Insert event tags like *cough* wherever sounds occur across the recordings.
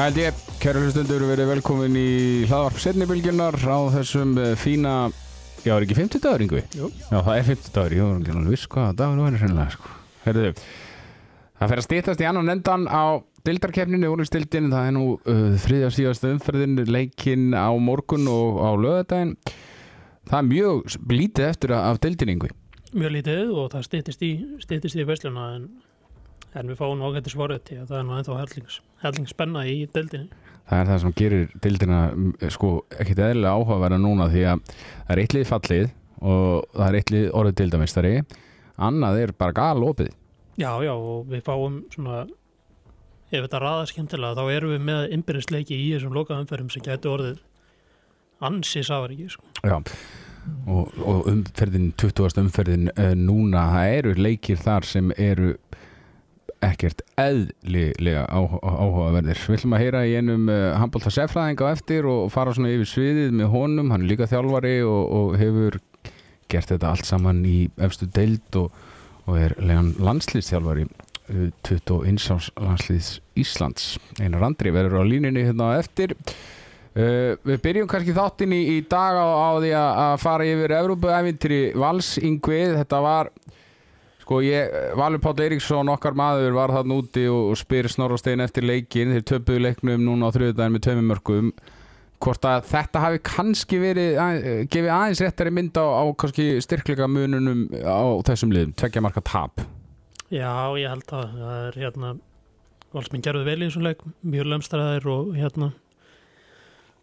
Það held ég, kæra hlustundur, verið velkomin í hlaðvarp setnibilgjunar á þessum eh, fína, já, er ekki 50 dagur, yngvi? Jú. Já, það er 50 dagur, ég var ekki alveg viss hvað dagur nú er sennilega, sko. Herðu, það fer að stýttast í annan endan á dildarkeppninu, úrlistildin, það er nú uh, þriðja síðasta umferðin, leikinn á morgun og á lögadaginn. Það er mjög lítið eftir af dildin, yngvi. mjög lítið og það styttist í, í vesluna en, en við fáum ágættis vorið til að það er nú ennþá hellings, hellingspenna í deildinni. Það er það sem gerir dildina sko ekkit eðlilega áhugaverða núna því að það er eitt lið fallið og það er eitt lið orðið dildamistari annað er bara gal opið Já, já, og við fáum svona, ef þetta raða skemmtilega, þá erum við með innbyrðisleiki í þessum lokaðumferðum sem getur orðið ansi sáar ekki, sko. Já og, og umferðin, 20. umferðin uh, núna, það eru leikir þar sem eru ekkert eðlilega áhu- áhugaverðir. Við ætlum að heyra í einum uh, handbólta seffræðing á eftir og fara svona yfir sviðið með honum, hann er líka þjálfari og, og hefur gert þetta allt saman í efstu deild og, og er legan landslýstjálfari uh, 21 árs landslýs Íslands. Einar Andri verður á línunni hérna á eftir. Uh, við byrjum kannski þáttinn í, dag á, á því að, fara yfir Evrópuævintri Vals Yngvið þetta var sko ég, Valur Páll Eiríksson okkar maður var þarna úti og, og spyr Snorrastein eftir leikin þeir töpuðu leiknum núna á þriðudaginn með tveimur mörgum hvort að þetta hafi kannski verið að, gefið aðeins réttari mynd á, á styrkleika mununum á þessum liðum, tveggja marka tap. Já, ég held að það er hérna, valsminn gerðu vel í þessum leik, mjög lömstræðir og hérna,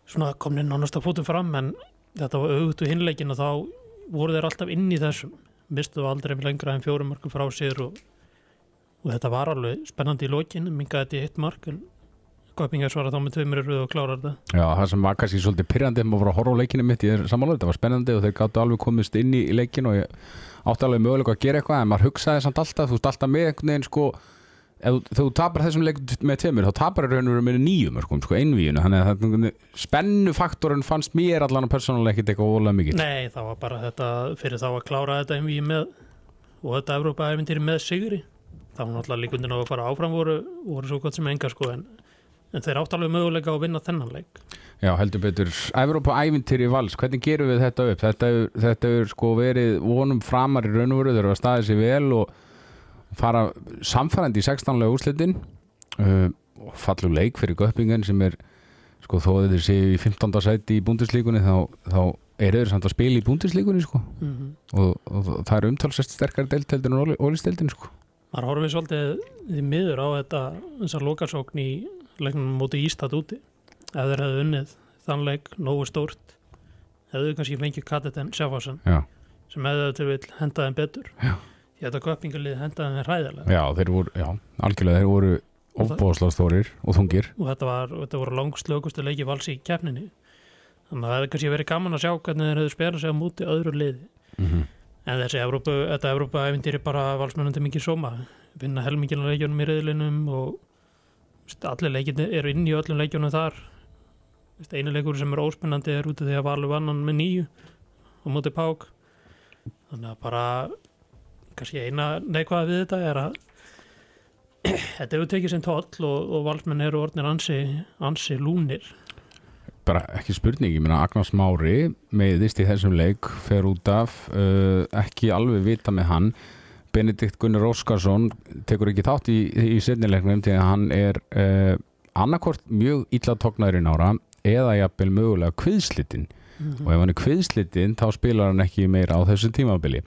svona komin nánast að fótum fram en þetta var auðvitað hinleikin og þá voru þeir alltaf inn í þessum mistu aldrei lengra en fjórum markum frá sér og, og þetta var alveg spennandi í lokin, mingaði þetta í eitt mark en Köpingar svara þá með tveimur röð og klárar þetta. Já, það sem var kannski svolítið pyrrandi maður var að horfa á leikinu mitt í samanlega, þetta var spennandi og þeir gáttu alveg komist inn í, leikinu og ég átti alveg mögulega að gera eitthvað en maður hugsaði samt alltaf, þú veist alltaf með einhvern veginn sko, þegar þú tapar þessum leik með tveimur, þá tapar raun og veru með nýjum sko, sko, einvíinu, þannig að þetta spennufaktorinn fannst mér allan að persónulega ekkit eitthvað ólega mikið. Nei, það var bara þetta fyrir þá að klára þetta MV með og þetta Evrópa-æfintýri með sigri. Þá var náttúrulega líkundin á að fara áfram voru, voru svo gott sem enga sko en, en þeir átt alveg möguleika á að vinna þennan leik. Já, heldur betur, Evrópa ævintýri vals, hvernig gerum við þetta upp? Þetta þetta hefur sko verið vonum framar í raun og veru, fara samfærandi í 16. úrslitin uh, og fallu leik fyrir göppingen sem er, sko þó að þeir séu í 15. sæti í búndislíkunni þá, þá eru þeir samt að spila í búndislíkunni sko mm -hmm. og, og það er umtalsest sterkari delteldin og ólisteldin sko maður horfið svolítið miður á þetta þessar lokasókn í leiknum móti Ístad úti ef þeir hefðu unnið þann leik nógu stórt hefðu kannski fengið Katetin Sjáfásan Já, sem hefðu til vil hendaði betur Já. Því þetta köpingalið hendaði þeim hræðilega. Já þeir voru, já, algjörlega þeir voru Og það- ofbóðslega stórir og þungir. Og þetta, var, þetta voru langslökustu leiki vals í keppninni. Þannig að það hefði kannski verið gaman að sjá hvernig þeir hefðu spjara sig á múti öðru liði. Mm en þessi Evrópu, þetta Evrópa æfintýri bara valsmennandi mikið sóma. Vinna helmingina leikjunum í reyðlinum og allir leikjunni eru inn í öllum leikjunum þar. Einu leikur sem er óspennandi er út af því að valu vannan með nýju á móti pák. Þannig að bara kannski eina neikvæða við þetta er að *clears throat* þetta hefur tekið sem toll og, og valsmenn eru orðnir ansi, ansi lúnir. Bara ekki spurning, ég meina Agnars Mári meðist í þessum leik fer út af, uh, ekki alveg vita með hann. Benedikt Gunnar Óskarsson tekur ekki þátt í, í setnilegnum til að hann er uh, annarkort mjög illa tóknæðurinn ára eða jafnvel mögulega kviðslitinn. Og ef hann er kviðslitinn þá spilar hann ekki meira á þessu tímabili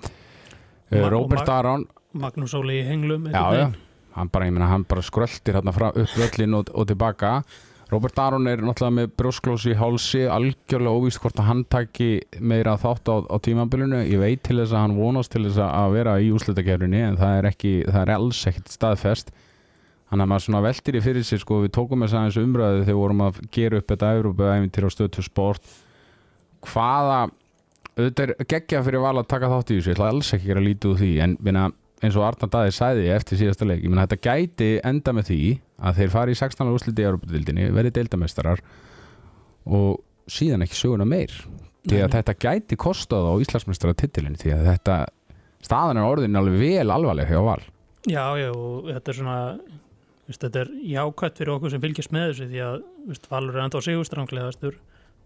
Robert Ma- Aron. Magnús Óli í henglum já, hann bara, meina, hann bara skröltir hérna upp völlin og, og tilbaka. Robert Aron er náttúrulega með brjósklósi í hálsi, algjörlega óvíst hvort að hann taki meira þátt á, á tímabilinu, ég veit til þess að hann vonast til þess að vera í úslutakefrinni en það er ekki, það er alls ekkert staðfest. Hann að maður svona veltir í fyrir sér sko, við tókum þess aðeins umræðu þegar við vorum að gera upp þetta Európa-æfintir á stöðtu sport. Hvaða auðvitað er geggja fyrir val að taka þátt í þessu, ég ætla alls ekki að lítið úr því en minna, eins og Arnar Daði sæði eftir síðasta leik, ég meina þetta gæti enda með því að þeir fari í 16. úrsliti í Európa-dildinni, verði deildamestarar og síðan ekki söguna meir því að þetta gæti kostað á Íslandsmeistara titilin því að þetta staðan er orðin alveg vel alvarleg hjá val Já, já, og þetta er svona Vist, þetta er jákvæmt fyrir okkur sem fylgjast með þessu því að vist, Valur er enda á sigurstranglegastur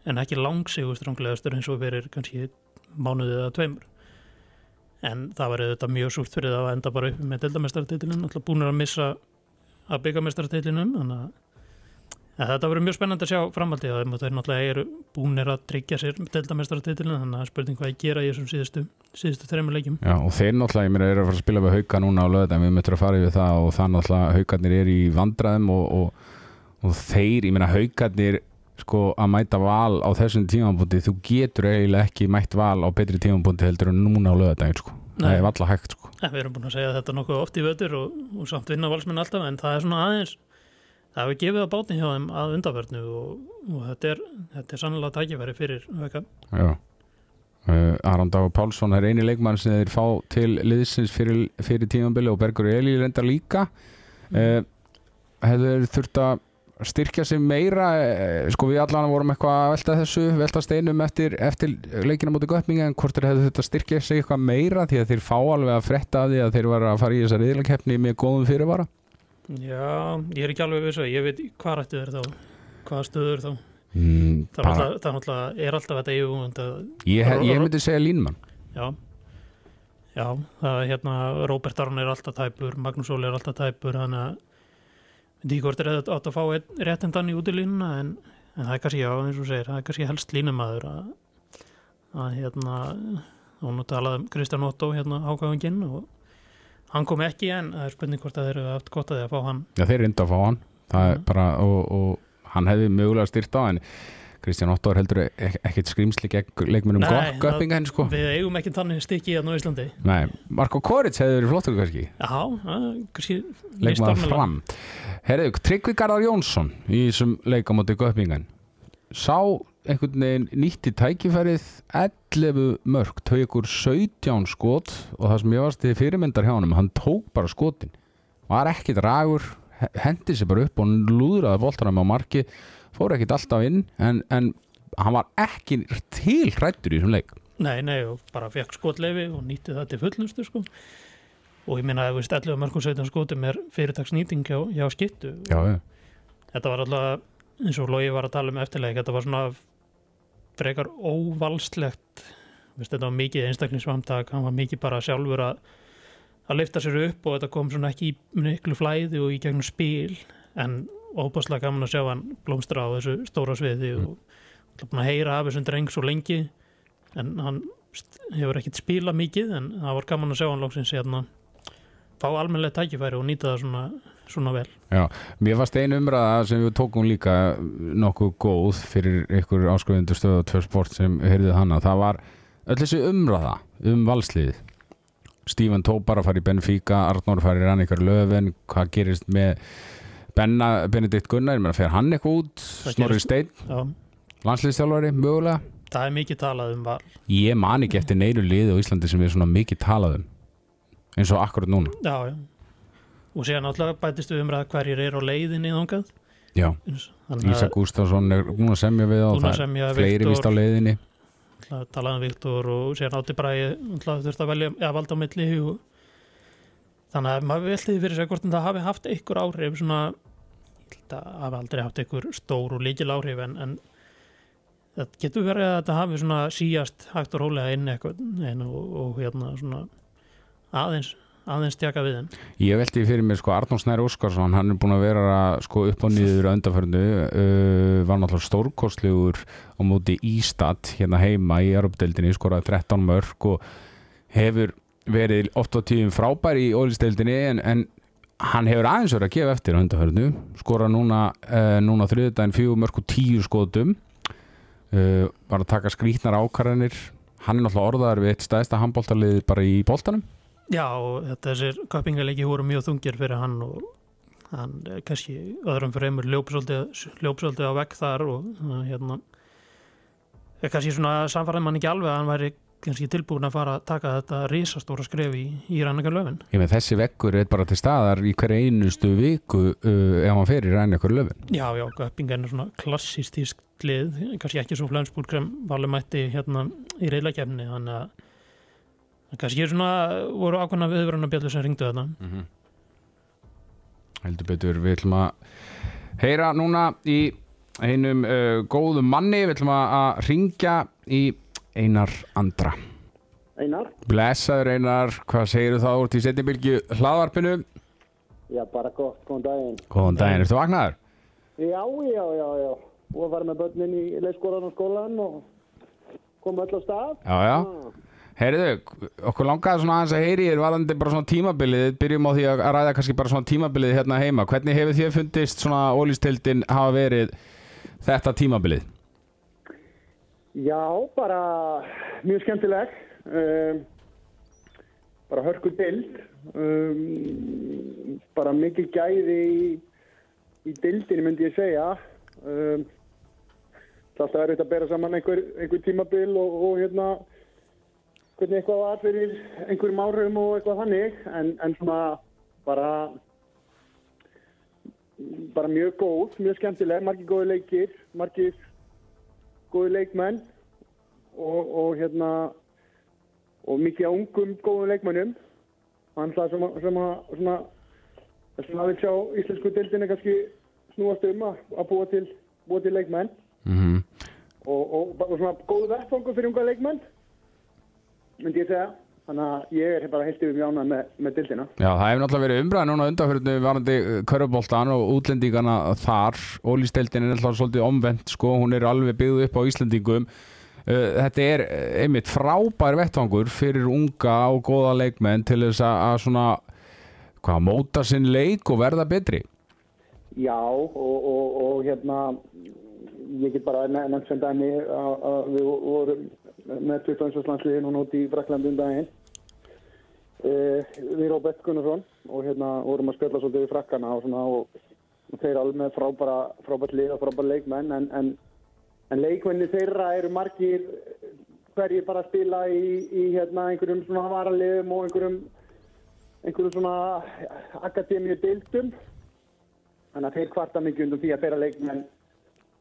en ekki langsigurstranglegastur eins og fyrir kannski mánuðið eða tveimur en það var þetta mjög súrt fyrir það að enda bara upp með deildamestartitlunum, alltaf búinir að missa að byggja mestartitlinum þannig að þetta verður mjög spennandi að sjá framhaldið og þeir náttúrulega eru búinir að tryggja sér deildamestartitlunum þannig að spurning hvað ég gera í þessum síðustu, síðustu þreymur leikjum. Já og þeir náttúrulega, ég meina, eru að fara að spila við hauka núna á löðum, við möttum að fara yfir það og það náttúrulega haukarnir eru í vandraðum og, og, og þeir, ég meina, haukarnir sko að mæta val á þessum tímanbúndi þú getur eiginlega ekki mætt val á betri tímanbúndi heldur en núna á löðadagin sko. það er alltaf hægt sko. Við erum búin að segja þetta nokkuð oft í vötur og, og samt vinna valsmenn alltaf en það er svona aðeins það hefur gefið á bátni hjá þeim að undaförnu og, og þetta er, þetta er sannlega tækifæri fyrir veka uh, Aron Dagur Pálsson er eini leikmann sem þeir fá til liðsins fyrir, fyrir tímanbili og Bergur Eli reyndar líka mm. uh, hefur þurft að styrkja sig meira sko við allan vorum eitthvað að velta þessu velta steinum eftir, eftir leikina mútið göppinga en hvort er þetta styrkja sig eitthvað meira því að þeir fá alveg að fretta að því að þeir var að fara í þessa riðlakeppni með góðum fyrirvara? Já, ég er ekki alveg vissu ég veit hvað rættu þeir þá hvað stöður þá. Mm, það, bara, alltaf, það alltaf, er alltaf þetta yfirvund ég, ég myndi segja Línmann Já. Já, það hérna Róbert Arn er alltaf tæpur Magnús Óli er alltaf tæpur þannig að Díkort er átt að fá réttendan í útilínuna en, en það er kannski, já, eins og segir, það er kannski helst línumæður að, að hérna, hún talaði um Kristján Otto hérna ákvæðunginn og hann kom ekki en það er spurning hvort að þeir eru aft gott að því að fá hann. Já, þeir eru indi að fá hann, það er bara, og, og hann hefði mögulega styrt á en Kristján Otto er heldur ekkert skrýmsli gegn leikmennum göppinga henni sko. Við eigum ekki þannig stikki hérna á Íslandi. Nei, Marko Koric hefði verið flottur kannski. Já, kannski Leikmann fram Herðu, Tryggvi Garðar Jónsson í þessum leikamóti göppingan Sá einhvern veginn nýtti tækifærið 11 mörg tökur 17 skot og það sem ég varst í fyrirmyndar hjá hann hann tók bara skotin. Var ekkit ragur hendi sér bara upp og lúðraði boltanum á marki fór ekkit alltaf inn en, en hann var ekki til hrættur í þessum leik. Nei, nei, og bara fekk skotleifi og nýtti það til fullnustu sko og ég minna að við stællum mörgum 17 skotum er fyrirtagsnýting hjá, hjá skittu Já, ja. Þetta var alltaf, eins og Lógi var að tala um eftirleik, þetta var svona frekar óvalslegt. Þetta var mikið einstaklingsvamtak hann var mikið bara sjálfur að að lifta sér upp og þetta kom svona ekki í miklu flæði og í gegnum spil. En óbáslega gaman að sjá hann blómstra á þessu stóra sviði mm. og búin að heyra af þessum dreng svo lengi. En hann hefur ekkert spila mikið en það var gaman að sjá hann lóksins hérna fá almenlega tækifæri og nýta það svona, svona vel. Já, mér fannst einu umræða sem við tókum líka nokkuð góð fyrir ykkur áskrifendur stöðu og tvör sport sem heyrðið hana, það var öll þessi umræða um valslið Stífan Tóp bara fari í Benfica Arnór fari í Rannikar Löfven hvað gerist með Benna, Benedikt Gunnar, meina, fer hann eitthvað út? Snorri Steinn, landslýstjálfari mögulega? Það er mikið talað um val. Ég man ekki eftir neyru liði á Íslandi sem er svona mikið talað um eins og akkurat núna. Já, já, og séðan alltaf bætistu umræða hverjir er á leiðinni þángað Ísa Gustafsson er núna semja við á það, fleiri vist á leiðinni. Talaðum Viktor og séðan átti bara ég þurfti að velja að valda á milli og þannig að maður veltiði fyrir sig hvort en það hafi haft einhver áhrif svona, það hafi aldrei haft einhver stór og líkil áhrif en, en það getur verið að þetta hafi svona síjast hægt og rólega inn eitthvað og, og hérna svona aðeins aðeins tjaka við henn. Ég veldi fyrir mér sko Arnón Snær Óskarsson, hann er búin að vera sko upp og niður öndarförnu uh, var náttúrulega stórkostlegur á móti Ístad hérna heima í Europdeildinni, skoraði 13 mörg og hefur verið oft á tíum frábær í ólisteildinni en, en hann hefur aðeins verið að gefa eftir á hundahörnu skora núna, uh, núna þriðdægin fjögur mörg og tíu skotum. Uh, var að taka skrítnar ákvarðanir. Hann er náttúrulega orðaðar við eitt stæðsta handbóltalið bara í bóltanum Já og þetta þessir köpingalegi voru mjög þungir fyrir hann og hann kannski öðrum fyrir einmur ljópsöldi á vekk þar og hérna kannski svona samfarið mann ekki alveg að hann væri kannski tilbúin að fara að taka þetta risastóra skref í, í Rænakar löfin Ég með þessi vekkur er bara til staðar í hverja einustu viku uh, ef hann fer í Rænakar löfin Já, já, Göppingen er svona klassistísk lið, kannski ekki svo Flensburg sem valum ætti hérna í reyðlækjefni þannig að kannski er svona voru ákvæmna viðverðan að bjöldu sem ringdu þetta mm -hmm. heldur betur við ætlum að heyra núna í einum uh, góðum manni við ætlum að, ringja í Einar Andra Einar? Blessaður Einar, hvað segir þá út í setjumbilgju hlaðvarpinu? Já, bara gott, góðan daginn. Góðan daginn, ertu vaknaður? Já, já, já, já. Og að fara með börnin í leikskólan og skólan og koma öll á stað. Já, já. Heyriðu, okkur langaði svona aðeins að heyri þér varandi bara svona tímabilið, byrjum á því að ræða kannski bara svona tímabilið hérna heima. Hvernig hefur þér fundist svona ólýstildin hafa verið þetta tímabilið? Já, bara mjög skemmtileg. Um, bara hörku dild. Um, bara mikil gæði í, í dildinni myndi ég segja. Um, það er alltaf erfitt að bera saman einhver, einhver tímabil og, og hérna hvernig eitthvað var fyrir einhverjum árum og eitthvað þannig en, en svona bara bara mjög góð, mjög skemmtileg, margir góði leikir, margir góði leikmenn og, og hérna og mikið ungum góðum leikmennum hann það sem, að- svona sem að vil sjá íslensku dildinni kannski snúast um að, að búa til búa til leikmenn. Mm og, og, og svona góð vettfangu fyrir unga leikmenn myndi ég segja þannig að ég er bara heilt yfir mjánað með, með dildina Já, það hefur náttúrulega verið umræða núna undanfjörðu varandi körfuboltan og útlendingana þar. Ólýstildin er náttúrulega svolítið omvend, sko, hún er alveg byggð upp á Íslendingum. Uh, Þetta er eh, einmitt frábær vettvangur fyrir unga og góða leikmenn til þess að svona, hvað, móta sinn leik og verða betri. Já og, og, og hérna ég get bara nefnt sem dæmi að við vorum með 21. landsliði núna út í Fraklandi um daginn uh, við Róbert Gunnarsson og hérna vorum að spjalla svolítið við frakkana og svona og, þeir alveg með frábæra frábært lið og frábært leikmenn en, en, en leikmenni þeirra eru margir hverjir bara að spila í, í hérna einhverjum svona varaliðum og einhverjum einhverjum svona akademíu deildum þannig að þeir kvarta mikið undan því að þeirra leikmenn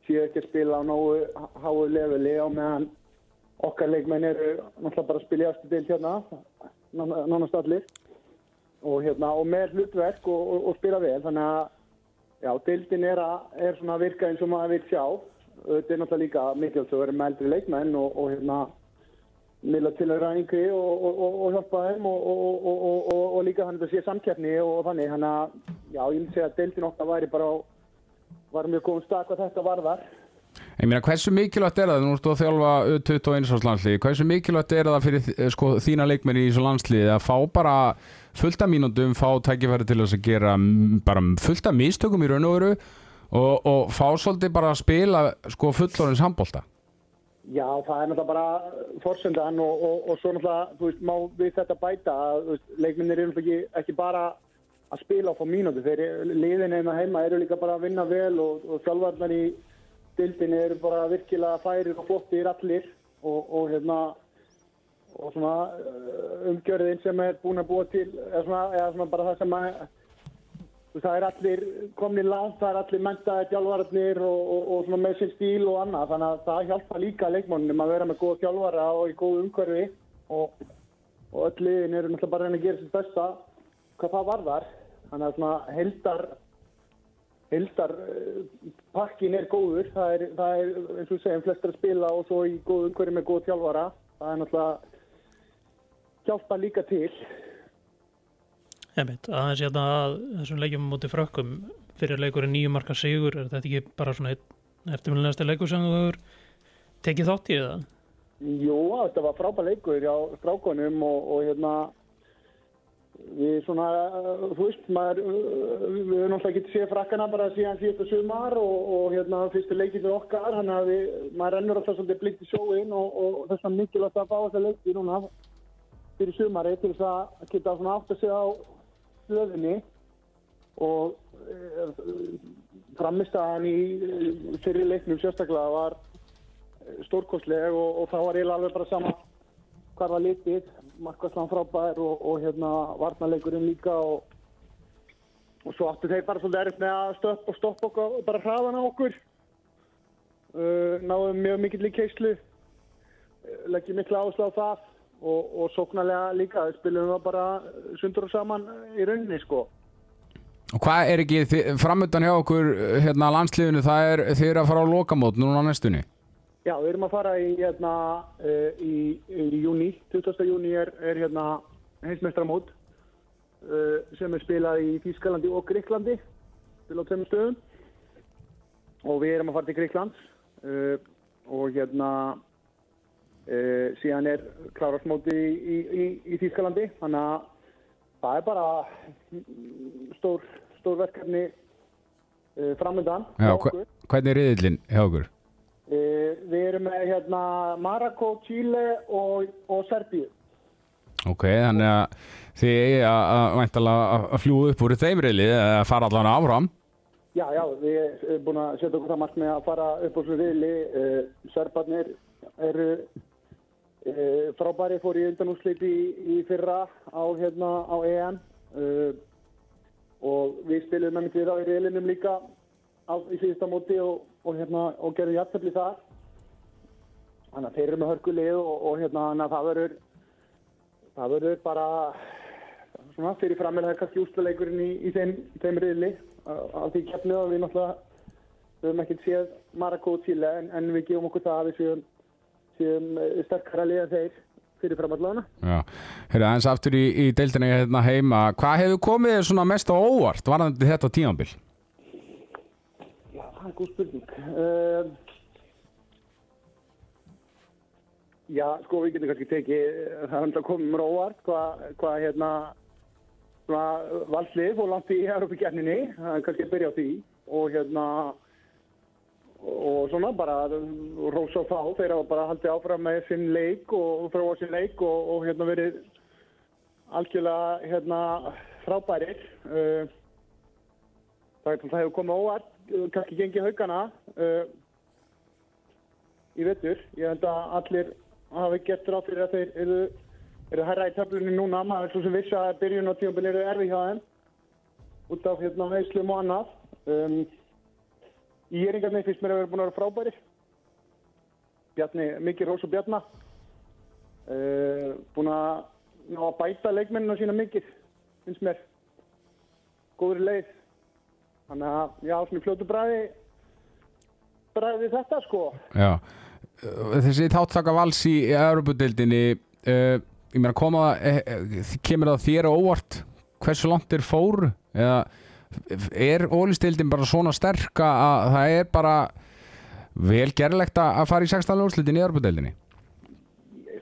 séu ekki að spila á nógu háu leveli á meðan okkar leikmenn eru náttúrulega bara að spila í aftur deild hérna nána- nánast allir. Og, hérna, og með hlutverk og, og, og spila vel þannig að já, deildin er, að, er svona að virka eins og maður vil sjá. Þetta er náttúrulega líka mikilvægt að vera með eldri leikmenn og, og hérna milla til að yngri og, hjálpa þeim og, líka þannig að það sé samkeppni og þannig. Þannig að já, ég myndi segja að deildin okkar væri bara á var mjög góðum stak hvað þetta varðar Ég meina, hversu mikilvægt er það, nú ertu að þjálfa 21 árs landslið, hversu mikilvægt er það fyrir sko, þína leikmenni í þessu landsliði að fá bara fullt af mínúndum, fá tækifæri til þess að gera bara fullt af mistökum í raun og veru og, og fá svolítið bara að spila sko, fullorins handbólta? Já, það er náttúrulega bara forsendan og, og, og svo náttúrulega, þú veist, má við þetta bæta að leikminnir eru náttúrulega ekki, ekki bara að spila á fá mínúti, þeir liðin heima heima eru líka bara að vinna vel og þjálfarnar í dildinni eru bara virkilega færir og flottir allir og, og hérna og svona uh, umgjörðin sem er búin að búa til eða svona, eða svona bara það sem að það er allir komni langt, það er allir mentaði þjálfararnir og, og, og svona með sinn stíl og annað, þannig að það hjálpa líka leikmónum að vera með góða þjálfara og í góðu umhverfi og, og öll liðin eru náttúrulega bara að reyna að gera sitt besta hvað það varðar, þannig að svona heldar heldar eh, pakkin er góður, það er, það er eins og segjum flestir að spila og svo í góðu umhverfi með góða þjálfara, það er náttúrulega hjálpa líka til. Einmitt, aðeins hérna að þessum leikjum múti frökkum fyrir leikurinn nýju marka sigur. Er þetta ekki bara svona einn eftirminnilegasti leikur sem þú hefur tekið þátt í það? Jú, þetta var frábær leikur hjá strákonum og, og hérna við svona, þú veist, maður, uh, við höfum náttúrulega ekki séð frakkana bara síðan síðasta sumar og, og hérna fyrstu leikið fyrir okkar, þannig að við, maður rennur alltaf svolítið blikt í sjóin og, og þess að mikilvægt að fá þessa leiki núna fyrir sumari til þess að geta svona átt að segja á stöðinni og e, framistæðan í eh, fyrir leiknum sérstaklega var stórkostleg og, og þá var eiginlega alveg bara sama hvað var litið, markværslan frábær og, og hérna varnarleikurinn líka og, og svo áttu þeir bara svolítið erfitt með að stoppa, stoppa okkur og bara hraðan á okkur. Uh, náðum mjög mikill í keislu uh, leggjum mikla áherslu á það og, og sóknarlega líka, við spilum það bara sundur og saman í rauninni sko. Og hvað er ekki framöndan hjá okkur hérna landsliðinu, það er eru að fara á lokamót núna á næstunni Já, við erum að fara í, hérna, uh, í, í júni, 20. júni er, er hérna heimsmestramót uh, sem er spilað í Þýskalandi og Greiklandi, spilað á tveimur stöðum og við erum að fara til Greiklands uh, og hérna síðan er klárasmóti í, í, í, í Þýskalandi, þannig að það er bara stór, stór verkefni framöndan Já, hvernig er riðillin hjá okkur? Uh, við erum með hérna Marokko, Chile og, og Serbíu. Ok, þannig að þið eigi að, fljúa upp úr þeim riðli eða fara allan áfram Já, já, við erum búin að setja okkur það margt með að fara upp á svo riðli. Uh, Serbarnir eru uh, frábæri, fór í undanúslit í, í fyrra á, hérna, á EM uh, og við spilum með mitt við á í riðlinum líka á, í síðasta móti og, og, hérna, og gerðum jættefli þar. Þannig að þeir eru með hörkulið og, og hérna, það verður það verður bara svona fyrir frammelega kannski úslaleikurinn í, í þeim, þeim riðli á því keppnu og við náttúrulega við höfum ekkert séð Marokko og Chile en, en við gefum okkur það að við séum, séum eh, sterkara liða þeir fyrir framallagana. Hérna aðeins aftur í, í deildinni hérna heima Hvað hefur komið þér svona mest á óvart varðandi þetta tímambil? Það er góð spurning. Uh, já, sko við getum kannski tekið, það er alltaf komið mér óvart hvað, hvað hérna svona valslið og langt í Európa-gjarninni, það er kannski að byrja á því. Og hérna og svona bara rósa á þá, þeir hafa bara haldið áfram með sinn leik og þróa sinn leik og, og hérna verið algjörlega hérna frábærir. Uh, það, hefur komið óvart kannski gengið haugana uh, í vettur ég held að allir hafi gert ráð fyrir að þeir eru, eru herra í töflunni núna. Maður er svo sem vissi að byrjun á tímabili eru erfi hjá þeim út af hérna veislum og annað. Um, Íringarnir finnst mér að vera búin að vera frábæri Bjarni, mikið rós og Bjarna uh, búin að að bæta leikmennina sína mikið finnst mér. Góður leið þannig að já, svona fljótu bræði bræði þetta sko. Já, uh, þessi þáttaka vals í Európa-deildinni uh, ég meina koma uh, kemur það þér óvart hversu langt er fóru? Eða er ólistildin bara svona sterka að það er bara vel gerlegt að fara í 16. úrslitin í Európa-deildinni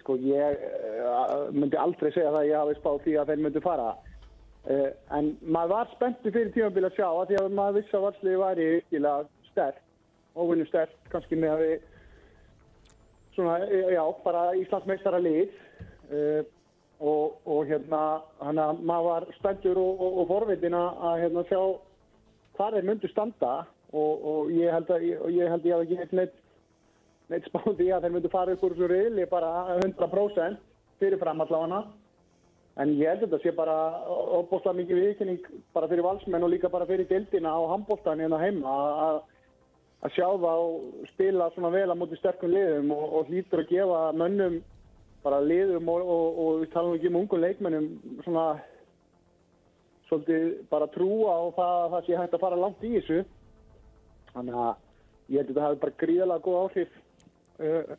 sko ég myndi aldrei segja það að ég hafi spáð því að þeir myndi fara uh, en maður var spenntu fyrir tímabili að sjá að því að maður vissi að varsliði væri virkilega sterk óvinnu sterk kannski með að við svona, eh, já, bara Íslandsmeistara lið uh, og, og hérna hann að maður var spenntur og, og, og forvitin að hérna sjá hvað þeir myndu standa og, ég held að ég, ég held að ég heilt neitt neitt spáði að þeir myndu fara upp úr þessu riðli bara 100% fyrirfram allavega en ég held að þetta sé bara óbúslega mikið viðkynning bara fyrir valsmenn og líka bara fyrir dildina á handbóltan hérna heima að- að að sjá þá spila svona vel á móti sterkum liðum og, og hlýtur að gefa mönnum bara liðum og, og, og við talum ekki um ungum leikmennum svona svolítið bara trúa og það, að það sé hægt að fara langt í þessu. Þannig að ég held að þetta hafi bara gríðalega góð áhrif uh,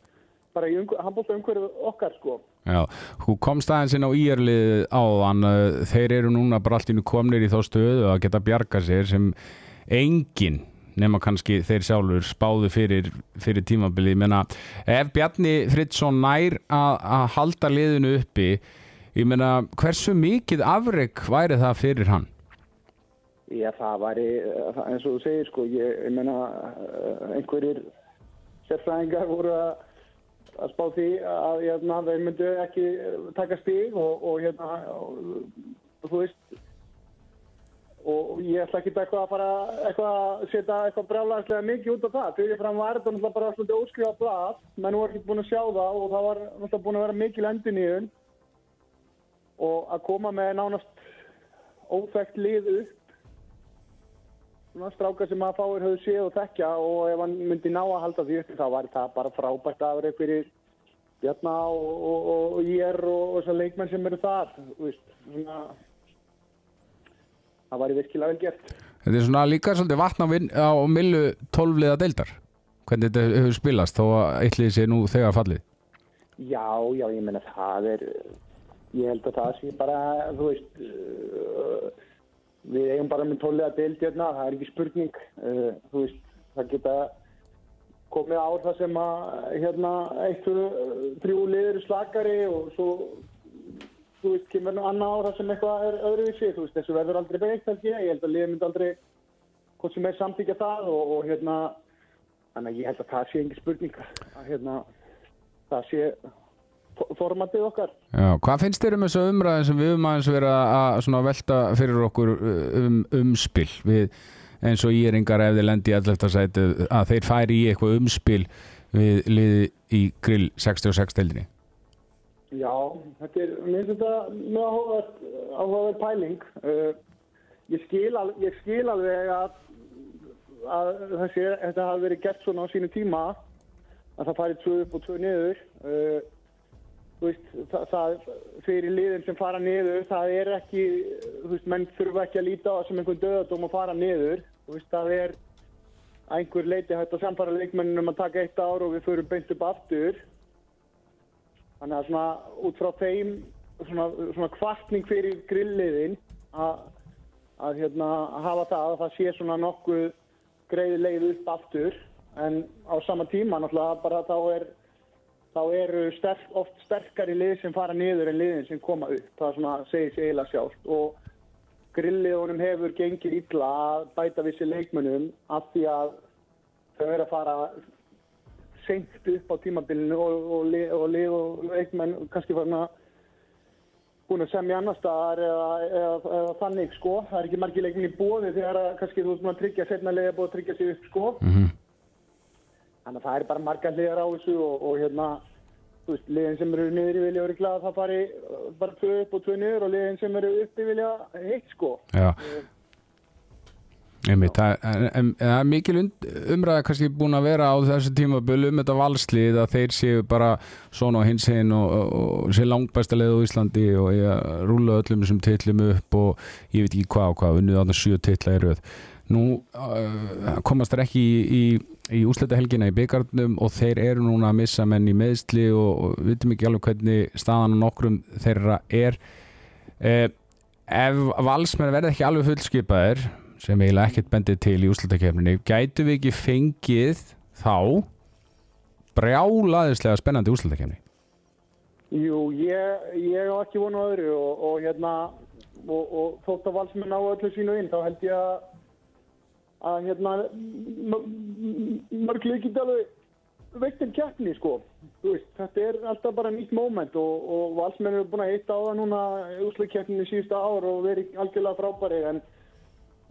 bara í handbólta umhverju okkar sko Já, þú komst aðeins inn á íjarlið áðan uh, þeir eru núna bara allt nú komnir í þá stöðu að geta bjarga sér sem engin nema kannski þeir sjálfur spáðu fyrir, fyrir tímabili ég meina, ef Bjarni Fridsson nær að, halda liðinu uppi ég meina, hversu mikið afreg væri það fyrir hann? Já, það væri, eh, eins og þú segir, sko, ég, ég meina, eh, einhverjir sérfræðingar voru að, að spá því að hérna, þeir myndu ekki eh, taka stig og, og hérna, og, þú veist, og ég ætla ekki eitthvað að fara eitthvað að setja eitthvað brjálæðislega mikið út á það. Fyrir fram var þetta náttúrulega bara svolítið óskrifað blað, menn voru ekki búin að sjá það og það var náttúrulega búin að vera mikil endur nýjun og að koma með nánast óþekkt lið upp svona strákar sem að fáir höfðu séð og þekkja og ef hann myndi ná að halda því uppi þá var það bara frábært afrið fyrir Bjarna og, ég og, þessar leikmenn sem eru þar það væri virkilega vel gert. Þetta er svona líka svolítið vatn á, á millu tólfliða deildar. Hvernig þetta hefur spilast þó að eittlið sé nú þegar fallið? Já, já, ég meina það er ég held að það sé bara þú veist við eigum bara með tónlega deild hérna, það er ekki spurning uh, þú veist, það geta komið ár það sem að hérna, eitt og þrjú liður slakari og svo þú veist, kemur nú annað ár það sem eitthvað er öðruvísi, þú veist, þessu verður aldrei beint held ég, ég held að liður myndi aldrei hvort sem er samtíkja það og, og hérna þannig að ég held að það sé engi spurning að hérna það sé formatið okkar Já, hvað finnst þér um þessu umræðin sem við höfum aðeins verið að velta fyrir okkur uh, um umspil við eins og íringar ef þeir lendi í 11. sæti að þeir færi í eitthvað umspil við liði í grill 66 deildinni Já, þetta er, mér finnst þetta mjög áhugaverð, áhugaverð pæling. Uh, ég, skil al, ég skil alveg að, að þessi, þetta hafi verið gert svona á sínu tíma, að það færi tvö upp og tvö niður. Uh, veist, það, það fyrir liðin sem fara niður, það er ekki, þú veist, menn þurfa ekki að líta á það sem einhvern döðadóm að fara niður. Þú veist, það er einhver leiti hægt að samfara leikmennum að taka eitt ár og við förum beint upp aftur. Þannig að svona út frá þeim svona, svona kvartning fyrir grilliðin að, að hérna, hafa það að það sé svona nokkuð greiði leið upp aftur en á sama tíma náttúrulega bara þá er þá eru sterk, oft sterkari lið sem fara niður en liðin sem koma upp. Það er svona segir sig eiginlega sjálft og grilliðunum hefur gengið illa að bæta vissi leikmönnum af því að þau eru að fara seint upp á tímabilinu og, og, lið- og lið og leikmenn kannski farin að búin að semja annar staðar eða, eða, eða þannig sko. Það er ekki margir leikmenn í bóði þegar að kannski þú búin að tryggja setna liða búin að tryggja sig upp sko. mm Þannig að það er bara margar liðar á þessu og, og hérna, þú veist, liðin sem eru niður í vilja eru glad að það fari uh, bara tvö upp og tvö niður og liðin sem eru uppi vilja heitt sko. Já Einmitt, það, það er mikil umræða kannski búin að vera á þessu tímabölu um þetta valslið að þeir séu bara svona á hins einn og, og, og sé langbæsta leið á Íslandi og ég rúla öllum þessum titlum upp og ég veit ekki hvað og hvað, unnið þarna sjö titla í röð. Nú uh, komast þeir ekki í, í, í úslita helgina í byggarnum og þeir eru núna að missa menn í meðsli og, og við veitum ekki alveg hvernig staðan á nokkrum þeirra er. Eh, ef valsmenn verða ekki alveg fullskipaðir sem eiginlega ekkert bendið til í úrslutakefninni gætu við ekki fengið þá brjálaðislega spennandi úrslutakefni Jú, ég, ég á ekki vonu öðru og, og hérna og, og þótt að valsmenn á öllu sínu inn þá held ég að að hérna mörg leikið alveg veiktin keppni sko. Veist, þetta er alltaf bara nýtt moment og, og valsmenn eru búin að hitta á það núna úrslagkeppninni síðustu ár og verið algjörlega frábæri en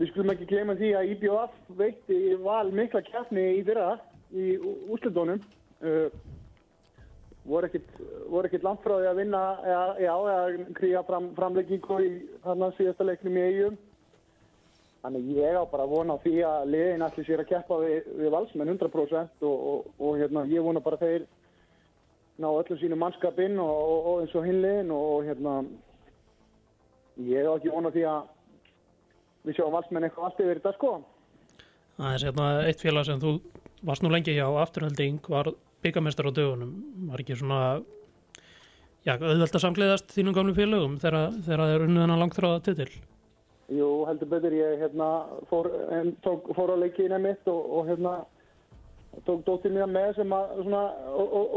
við skulum ekki gleyma því að IBF veitti val mikla keppni í fyrra í úrslutónum uh, voru frá því að vinna eða, já, eða kríja fram, framleggingu í þarna síðasta leiknum í eigum þannig ég á bara að vona því að liðin allir sér að keppa við, við valsmenn 100% og, og, og hérna, ég vona bara þeir ná öllum sínum mannskapinn og, og, eins og hinliðin og, hérna ég á ekki vona því að við sjáum valsmenn eitthvað allt yfir þetta sko. Það er hérna eitt félag sem þú varst nú lengi hjá afturhalding var byggamestar á dögunum. Var ekki svona auðvelt að samgleðast þínum gamlu félögum þegar, það er unnið hennar langt þráða titil Jú, heldur betur, ég hérna fór, en, tók, fór á leikina mitt og, og hérna tók dóttir mína með sem að svona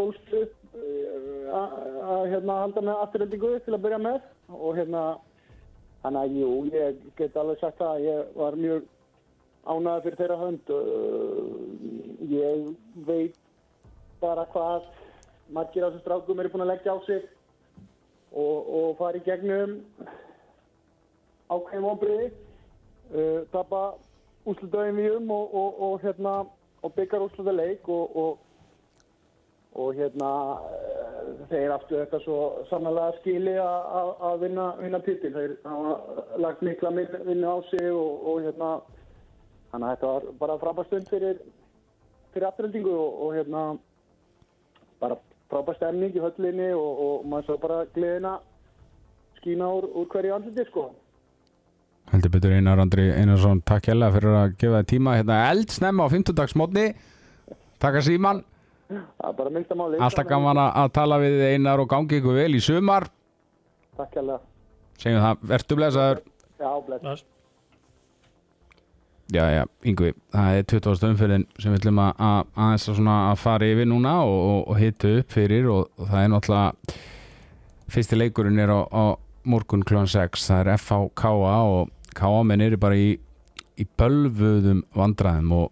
ólst upp eh, að hérna halda með afturhendingu til að byrja með og hérna þannig að jú, ég get alveg sagt það að ég var mjög ánægður fyrir þeirra hönd Uh, ég veit bara hvað margir af þessum strákum eru búin að leggja á sig og, og fara í gegnum ákveðin vonbriði uh, tapa úslutöðin við um og, og, og hérna og byggjar úslutaleik og, og, og hérna uh, þeir aftur þetta svo sannlega skili að- vinna, vinna titil. Þeir hafa lagt mikla vinnu á sig og, og hérna þannig að þetta var bara frábær stund fyrir fyrir afturhaldingu og, og hérna bara frábær stemning í höllinni og, og maður svo bara gleðina skína úr, úr hverju andliti sko heldur betur Einar Andri Einarsson takk hella fyrir að gefa þið tíma hérna eld snemma á 50 dagsmótni takk að Það máli. alltaf gaman að tala við Einar og gangi ykkur vel í sumar Takk hérlega. segjum það, verður blessaður Já. Bless. Já, já, yngvi, það er 20. umfyrin sem við ætlum að, að, aðeins að, svona að fara yfir núna og, og, og hitta upp fyrir og, og það er náttúrulega fyrsti leikurinn er á, á morgun kljóðan 6, það er FH KA og KA menn eru bara í, í bölvuðum vandræðum og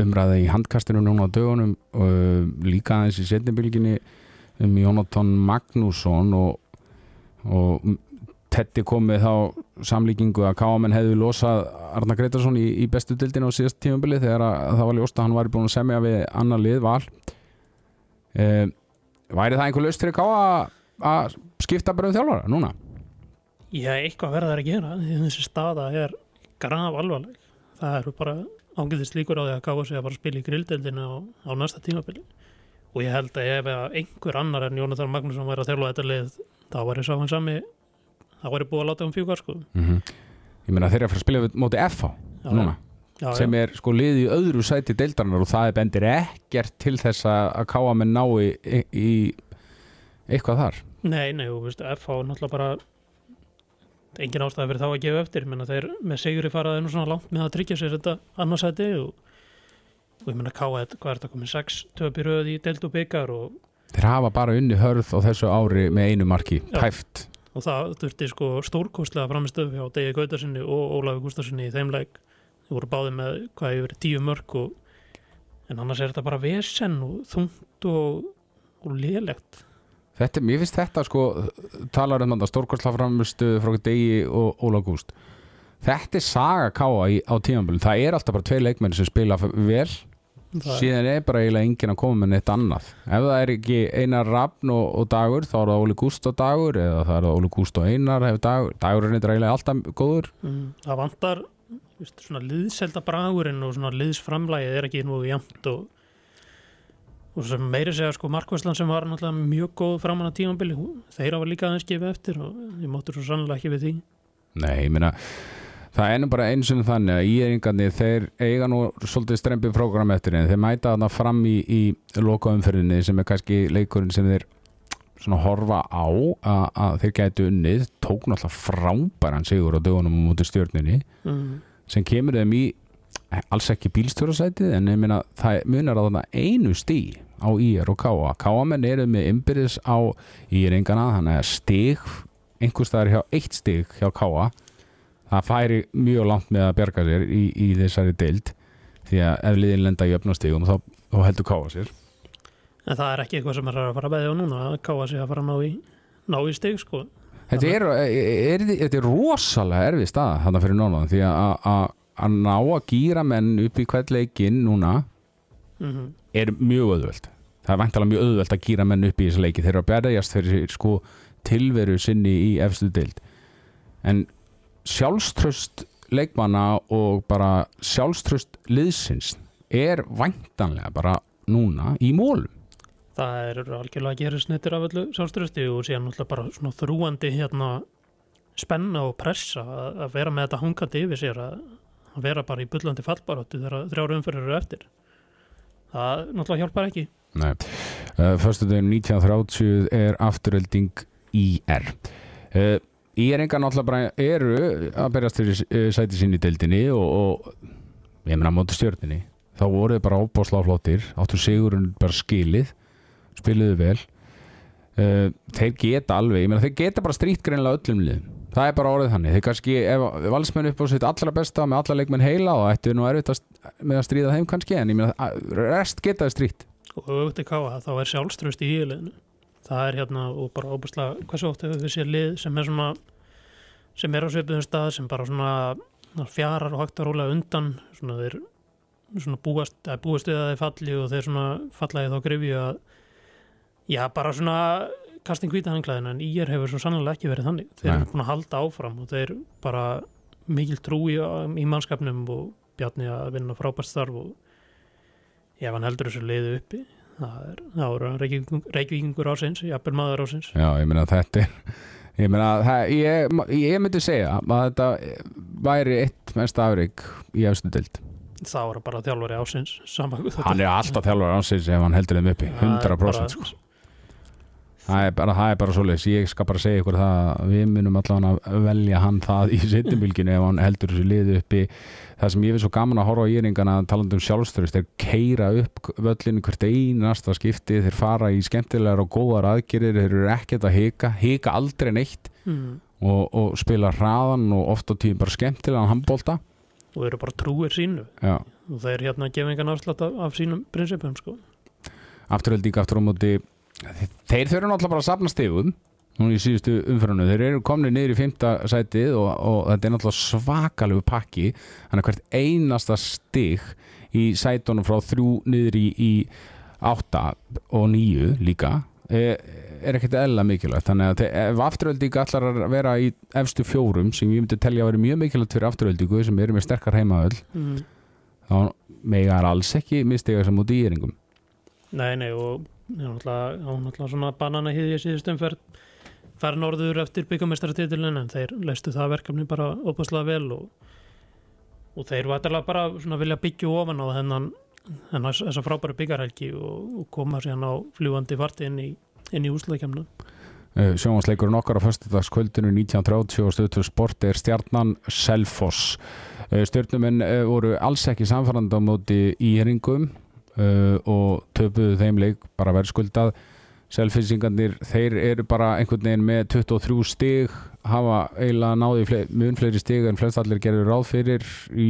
umræði í handkastinu núna á dögunum og líka aðeins í setnibilginni um Jónatan Magnússon og, og Tetti komið þá samlíkingu að Káamenn hefðu losað Arna Gretarsson í, í bestu dildin á síðast tímabili þegar að það var ljóst að hann var búin að semja við annar lið val. E, Væri það einhver löst fyrir Ká að skipta bara um þjálfara núna? Já, eitthvað verða þær að gera því þessi staða er graf alvarleg það eru bara ángæðist líkur á því að gáða sig að fara að spila í grilldeldinu á, á næsta tímabili. Og ég held að ef einhver annar en Jónatan Magnússon væri að þjálfa þetta lið þá væri sá hann sami þá væri búið að láta um fjúkar sko. Mm Ég meina þeir eru að fara að spila móti FH Já, núna já, sem er sko lið í öðru sæti deildarinnar og það er bendir ekkert til þess að að Káamenn nái í, í eitthvað þar Nei, nei, og veist, FH er náttúrulega bara engin ástæði fyrir þá að gefa eftir. Menna þeir með sigri faraði nú svona langt með að tryggja sér þetta annarsæti og, og ég menna K1, hvað er þetta komið? 6 töpi röð í deild og byggar og, Þeir hafa bara unni hörð á þessu ári með einu marki, tæft. Og það þurfti sko stórkostlega framistöðu hjá Degi Gautarsinni og Ólafi Gústasinni í þeim leik. Þeir voru báði með hvað hefur tíu mörg og, en annars er þetta bara vesen og þungt og, og lélegt Þetta, mér finnst þetta sko talar um þetta stórkostlaframustu frá degi og Óla Gúst þetta er saga káa í, á tímanbölum það er alltaf bara tvei leikmenn sem spila vel. Það, síðan er bara eiginlega enginn að koma með neitt annað. Ef það er ekki Einar Rafn og, og Dagur þá er það Óli Gúst og Dagur. Eða það er Óli Gúst og Einar hefur Dagur Dagur er neitt eiginlega alltaf góður. Mm, það vantar veist, svona liðselda bragurinn og svona liðsframlægið er ekki nú jæmt og, og sem meiri segja sko Markvæsland sem var náttúrulega mjög góð framan á tímabili þeir hafa líka aðeins gefið eftir og ég máttur svo sannlega ekki við því Nei, ég meina það er nú bara eins og þannig að íringarnir þeir eiga nú svolítið strempið prógram eftir en þeir mæta þarna fram í, í lokaumferðinni sem er kannski leikurinn sem þeir svona horfa á að, að þeir gætu unnið tók náttúrulega frábæran sigur á dögunum mútið stjórninni mm. sem kemur þeim í alls ekki bílstjórasætið en ég meina það munar á þarna einu stí á IR og KA KA-menn eru með ymbirðis á IR-ingana þannig að stig einhvers staðar hjá eitt stig hjá KA það færi mjög langt með að bjarga sér í, í þessari deild því að ef liðin lenda í öfnastigum þá, þá heldur KA sér. En það er ekki eitthvað sem er að fara að beðja á núna að káa sig að fara að ná í, ná í stig sko. Þetta er, er, er, er rosalega erfið staða þarna fyrir nónan því að- að ná að gýra menn upp í hvert leikinn núna mm er mjög auðvöld það er væntalega mjög auðvöld að gýra menn upp í þessu leiki. Þeir eru að berjast fyrir sko tilveru sinni í efstu deild. En sjálfströst leikmanna og bara sjálfströst liðsins er væntanlega bara núna í mólum það er algjörlega að gera snittir af öllu sjálfströsti og síðan náttúrulega bara svona þrúandi hérna spenna og pressa að, vera með þetta hungandi yfir sér að, að vera bara í bullandi fallbaróttu þegar þrjára umferður eru eftir. Það náttúrulega hjálpar ekki. Nei, uh, fyrstu daginn 1930 er afturölding IR uh, IR enga náttúrulega bara eru að berjast fyrir uh, sæti í deildinni og, og ég meina á móti stjörninni þá voru þið bara óbásláflottir áttu sigurinn bara skilið spiluðu vel. Uh, þeir geta alveg, ég meina þeir geta bara strýtt greinlega öllum liðum það er bara orðið þannig, þeir kannski ef valsmenn upp á sitt allra besta með alla leikmenn heila og ættu nú erfitt með að stríða þeim kannski en ég meina rest geta þið strýtt og auðvitað í káa þá er sjálfströst í íliðinu það er hérna og bara óbúslega hversu oft hefur við séð lið sem er svona sem er á svipuðum stað sem bara svona fjarar og hægt að róla undan svona þeir svona búast, búast við að þeir falli og þeir svona falla í þá grifju að já bara svona kastin hvita hanglaðin en ír hefur svo sannlega ekki verið þannig. Þeir eru búin að halda áfram og þeir bara mikil trú í, í mannskapnum og Bjarni að vinna frábært starf og ef hann heldur þessu liðu uppi það er, það er reykvíkingur, ásins, jafnvel maður ásins Já, ég meina þetta er ég meina það, ég, ég myndi segja að þetta væri eitt mest afrik í efstu dild það var bara þjálfari ásins hann er alltaf þjálfur ánsins ef hann heldur þeim uppi 100% sko. Það er bara, það er bara svoleiðis ég skal bara segja ykkur það að við munum allavega að velja hann það í setjumilginu ef hann heldur þessu liðu uppi það sem ég finnst svo gaman að horfa á íringana talandi um sjálfstörust, þeir keira upp völlinu hvert einasta skipti þeir fara í skemmtilegar og góðar aðgerir þeir eru ekkert að hika, hika aldrei neitt mm. og, og spila hraðan og oft á tíðum bara skemmtilegan handbólta og eru bara trúir sínu Já. og þeir hérna gefa engan afslátt af, af sínum prinsipum sko. afturhaldík aftur á móti þeir þurfa náttúrulega bara að safna stegum núna í síðustu umfyrinu, þeir eru komni niður í fymta sætið og, og þetta er náttúrulega svakalegu pakki. Þannig að hvert einasta stig í sætunum frá þrjú niður í, í átta og níu líka er, er ekkert eðla mikilvægt. Þannig að ef afturhaldík allar að vera í efstu fjórum sem ég myndi telja að vera mjög mikilvægt fyrir afturhaldíku sem eru með sterkar heimaöll mm. þá megar alls ekki mistiga sem út í yringum Nei, nei og ég er náttúrulega, svona banana hýði í síðust umferð. Fara norður eftir byggamestaratitilin en þeir leistu það verkefni bara opaslega vel og, og þeir vatalega bara svona vilja byggja ofan á þennan þennan þessa frábæru byggarhelgi og, og koma síðan á fljúandi farti inn í, í úsleikemna Uh, sjónvansleikurinn okkar á föstudagskvöldinu 1930 og stöðtur sport er stjarnan Selfoss. Uh, stjörnumenn uh, voru alls ekki samfærandi á móti í heringum uh, og töpuðu þeim leik bara verðskuldað. Selfissingarnir, þeir eru bara einhvern veginn með 23 stig hafa eiginlega náði fle mun fleiri stig en flest allir gerður ráð fyrir í,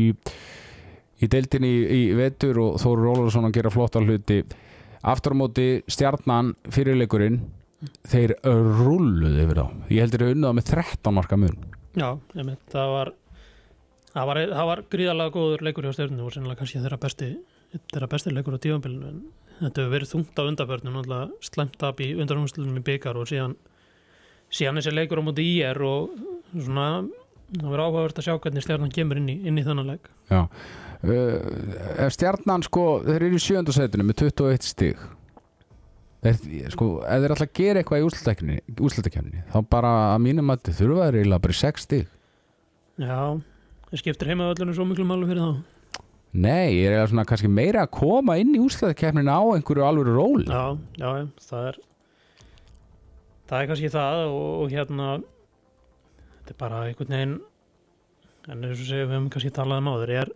í deildinni í, í vetur og Þóru Rólarsson að gera flotta hluti. Aftur á móti stjarnan fyrirleikurinn þeir rulluðu yfir þá. Ég heldur að unnaða með 13 marka mun. Já, ég mynd, það var það var, það var gríðarlega góður leikur hjá stjórnum og sennilega kannski þeirra besti þeirra besti leikur á tífambilinu en þetta hefur verið þungt á undarförnum náttúrulega slæmt ab í undarhúmslunum í byggar og síðan síðan þessi leikur á móti í er og svona það verður áhugavert að sjá hvernig stjarnan kemur inn í, inn í þennan leik. Já. Uh, Stjarnan sko, þeir eru í sjöndasætinu með 21 stig. Þeir, sko, ef þeir að gera eitthvað í úrslutakefni þá bara að mínum að þurfa þeir eiginlega bara í 6 stig. Já, það skiptir heimavöllunum svo miklu málu fyrir þá Nei, ég er svona kannski meira að koma inn í úrslutakefnin á einhverju alvöru ról Já, já, það er það er kannski það og, og hérna þetta er bara einhvern veginn en eins og segja við höfum kannski talað um áður er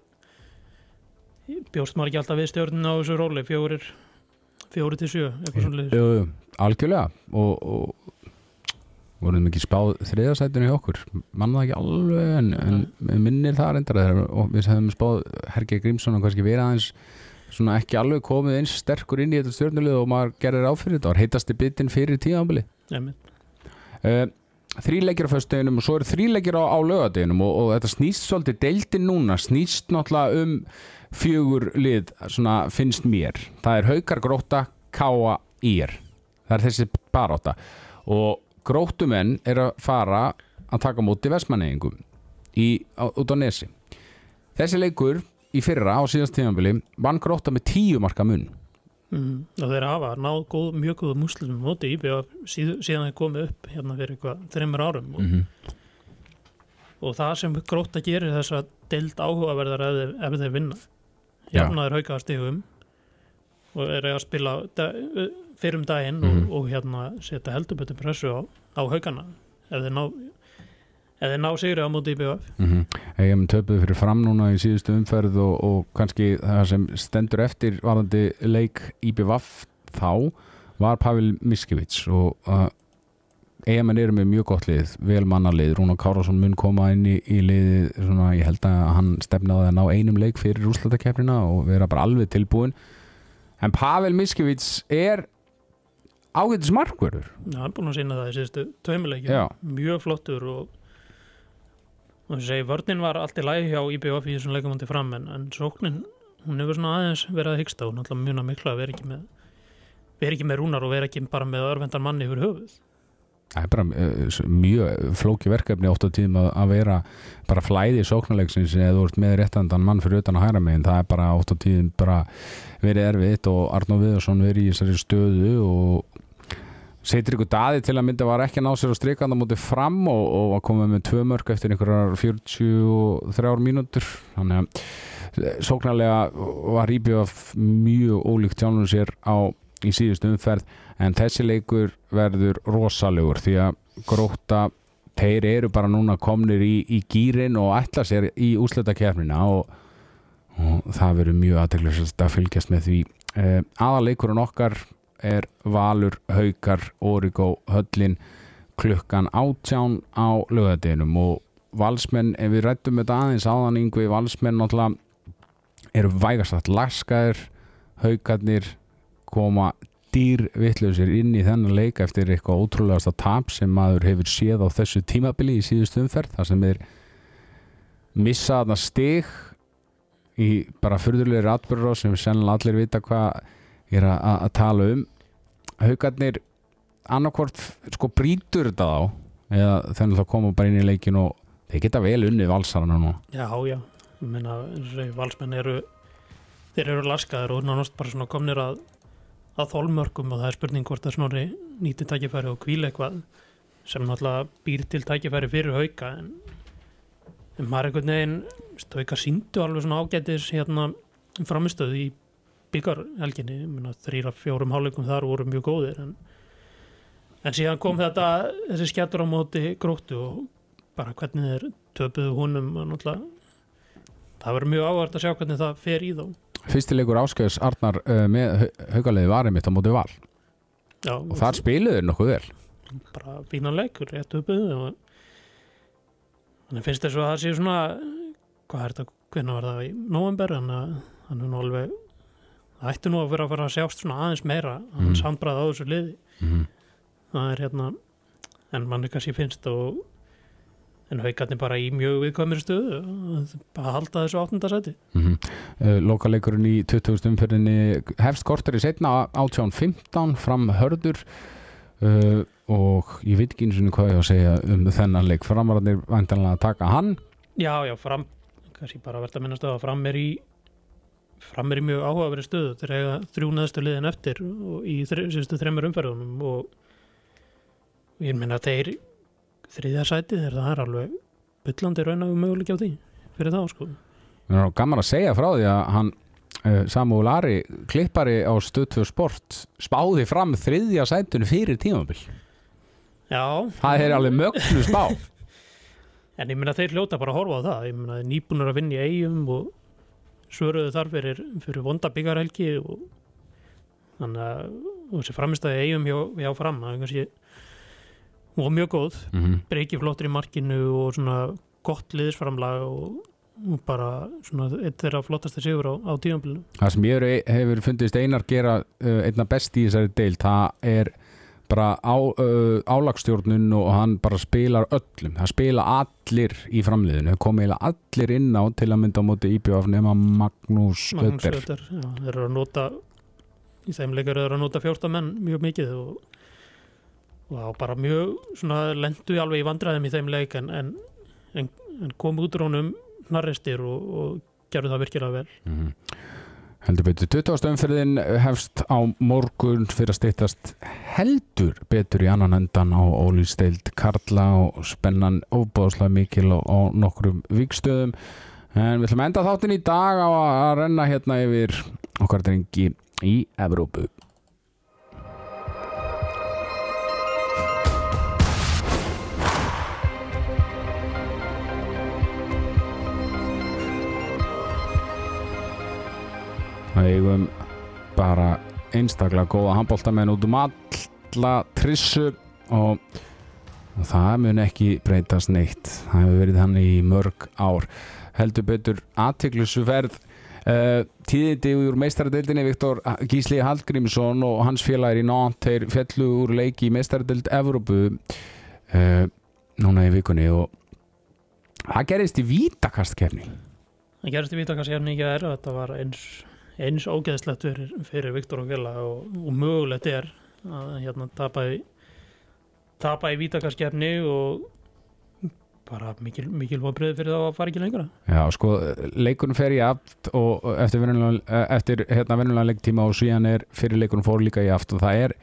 bjóst maður ekki alltaf við stjórnin á þessu róli fjórir, fjórir til sjö eitthvað svona algjörlega. Og, og voruðum ekki spáð þriðasætinu hjá okkur? Manna það ekki alveg en, en minnir það reyndar og við hefum spáð Herge Grímsson og kannski verið aðeins svona ekki alveg komið eins sterkur inn í þetta stjórnulegu og maður gerir áfyrir þetta. Var heitasti bitin fyrir tíðanbili Einmitt. uh, þríleikir á föstudeginum og svo eru þríleikir á, á lögadeginum og, og þetta snýst svolítið deildin núna snýst náttúrulega um fjögur lið svona finnst mér. Það er Haukar Gróta, Káa, Ír það er þessi baráta og grótumenn er að fara að taka móti vestmanneyingum í, út á nesi þessi leikur í fyrra á síðast tímanbili vann gróta með tíu marka mun mm, og þeir hafa náð góð, mjög góðu muslimum móti íbjöð síð, síðan þeir komið upp hérna fyrir eitthvað þreymur árum og, -hmm. og það sem gróta gerir þess að deild áhugaverðar ef, ef þeir vinna Já. hérna þeir haukaða stigum og er að spila fyrir um daginn Mhm. og, og hérna setja heldur betur pressu á, á haugana ef þeir ná ef þeir ná sigri á móti IBF Mm -hmm. Eigum töpuð fyrir fram núna í síðustu umferð og, og kannski það sem stendur eftir varðandi leik IBVF þá var Pavel Miskevits og uh, eigamenn eru með mjög gott lið, vel mannalið Rúna Kárásson mun koma inn í, í liðið svona, ég held að hann stefnaði að ná einum leik fyrir úrslatakeppnina og vera bara alveg tilbúin en Pavel Miskevits er ágætis markverður Já, hann er búin að sína það í síðustu Já. tveimileikjum mjög flottur og og þess að segja, vörnin var allt í lægi hjá IBF í þessum leikumandi fram en, en sóknin, hún hefur svona aðeins verið að hyggsta og náttúrulega mjög mikla að vera ekki með vera ekki með rúnar og vera ekki bara með örvendan manni yfir höfuð. Það er bara uh, mjög flóki verkefni oft á tíðum að, að vera bara flæði sóknarleiksins eða þú ert með réttandan mann fyrir utan að hæra megin. Það er bara oft á tíðum bara verið erfitt og Arnó Viðarsson verið í þessari stöðu og Seitir ykkur daði til að mynda var ekki að ná sér á strikanda mútið fram og, og var komið með tvö mörg eftir einhverjar 43 mínútur. Þannig að sóknarlega var Íbjöf mjög ólíkt sjálfum sér á í síðust umferð en þessi leikur verður rosalegur því að gróta þeir eru bara núna komnir í, í gýrin og ætla sér í úsletakefnina og, og það verður mjög aðteglisast að fylgjast með því. Eh, aðaleikurinn okkar er Valur, Haukar, Origo, Höllin klukkan átján á lögadeginum og valsmenn, ef við rættum þetta aðeins áðan yngvi, valsmenn náttúrulega eru vægast laskaðir. Haukarnir koma dýrvittlausir inn í þennan leik eftir eitthvað ótrúlegasta tap sem maður hefur séð á þessu tímabili í síðust umferð þar sem er missaðna stig í bara fyrðulegri atbyrður sem sennilega allir vita hvað ég er að, tala um haugarnir annarkvort sko brítur þetta á eða þannig að koma bara inn í leikin og þeir geta vel unni valsarana nú Já, já, ég meina valsmenn eru þeir eru laskaðir og nánast bara svona komnir að að þólmörkum og það er spurning hvort að snorri nýti tækifæri og kvíla eitthvað sem náttúrulega býr til tækifæri fyrir hauka en, en maður einhvern veginn hauka síndu alveg svona ágætis hérna framistöðu í byggarhelginni þrýra fjórum hálfleikum þar voru mjög góðir en, en síðan kom þetta þessi skjættur á móti gróttu og bara hvernig þeir töpuðu húnum það verður mjög áhvert að sjá hvernig það fer í þá. Fyrstilegur áskjöðs Arnar uh, með haugalegi varið mitt á móti val. Já, og þar spiluður nokkuð vel. Bara fínan leikur, rétt uppuð og þannig finnst þess að það sé svona hvað er þetta, hvernig var það í november þannig að hann er nú alveg það ætti nú að vera að fara að sjást svona aðeins meira hann Mhm. sambraði á þessu liði mm. það er hérna en manni kannski finnst og en haugarnir bara í mjög viðkvæmur stöðu að halda þessu áttundasæti Mm -hmm. uh, Lokaleikurinn í 20. umfyrinni hefst korter í setna 18.15 fram hörður uh, og ég veit ekki eins og hvað ég á að segja um þennan leik framararnir væntanlega að taka hann Já, já, fram kannski bara verðt að minnast að fram er í fram er í mjög áhugaverið stöðu þeir eiga þrjú neðstu liðin eftir í þri, síðustu þremur umferðunum og ég þeir þriðja sæti þeir það er alveg byllandi raun að möguleik á því fyrir þá sko. Það er gaman að segja frá því að hann uh, Samúl Ari, klippari á Stöðtvö Sport spáði fram þriðja sætun fyrir tímabil. Já, það er alveg mögnu spá. *laughs* En ég meina þeir hljóta bara að horfa á það. Ég meina nýbúnur að vinna í eigum og svöruðu þar fyrir, fyrir vonda byggarhelgi og þannig að þessi framistæði eigum hjá, hjá fram og mjög góð, mm -hmm. breyki flottur í markinu og svona gott liðisframlag og, og bara svona eitt þeirra flottasti sigur á, á tíðanbílinu Það sem ég hefur- fundist einar gera uh, einna best í þessari deil það er bara á, uh, álagstjórnun og hann bara spilar öllum, það spila allir í framliðinu, kom eiginlega allir inn á til að mynda á móti IBF nema Magnús Magnús Ötter Ötter, já, þeir eru að nota í þeim leikar eru að nota 14 menn mjög mikið og, og bara mjög svona lendu alveg í vandræðum í þeim leik en, en, en, en kom út úr honum hnarrestir og, og gerðu það virkilega vel. Mm heldur betur, 20. umferðin hefst á morgun fyrir að steytast heldur betur í annan endan á ólýsteild Karla og spennan ofbáðslega mikil á, á nokkrum vikstöðum en við ætlum að enda þáttin í dag á að renna hérna yfir okkar drengi í Evrópu Það eigum bara einstaklega góða handbóltamenn út um alla trissu og það mun ekki breytast neitt. Það hefur verið hann í mörg ár. Heldur betur aðtiklusuferð uh, tíðindi úr meistaradeildinni Viktor Gísli Hallgrímsson og hans félagir í Nánt þeir fjallu úr leiki í meistaradeild Evrópu uh, núna í vikunni og það gerist í vítakastkefni það gerist í vítakast hérna ekki að er þetta var eins, eins ógeðslegt fyrir, fyrir Viktor og Gela og, og mögulegt er að hérna tapa í tapa í vítakastkefni og bara mikil, mikil vonbreið fyrir þá að fara ekki lengra. Já, sko, leikurinn fer í aft og eftir, eftir hérna, venulega leiktíma og síðan er fyrir leikurinn fór líka í aft og það er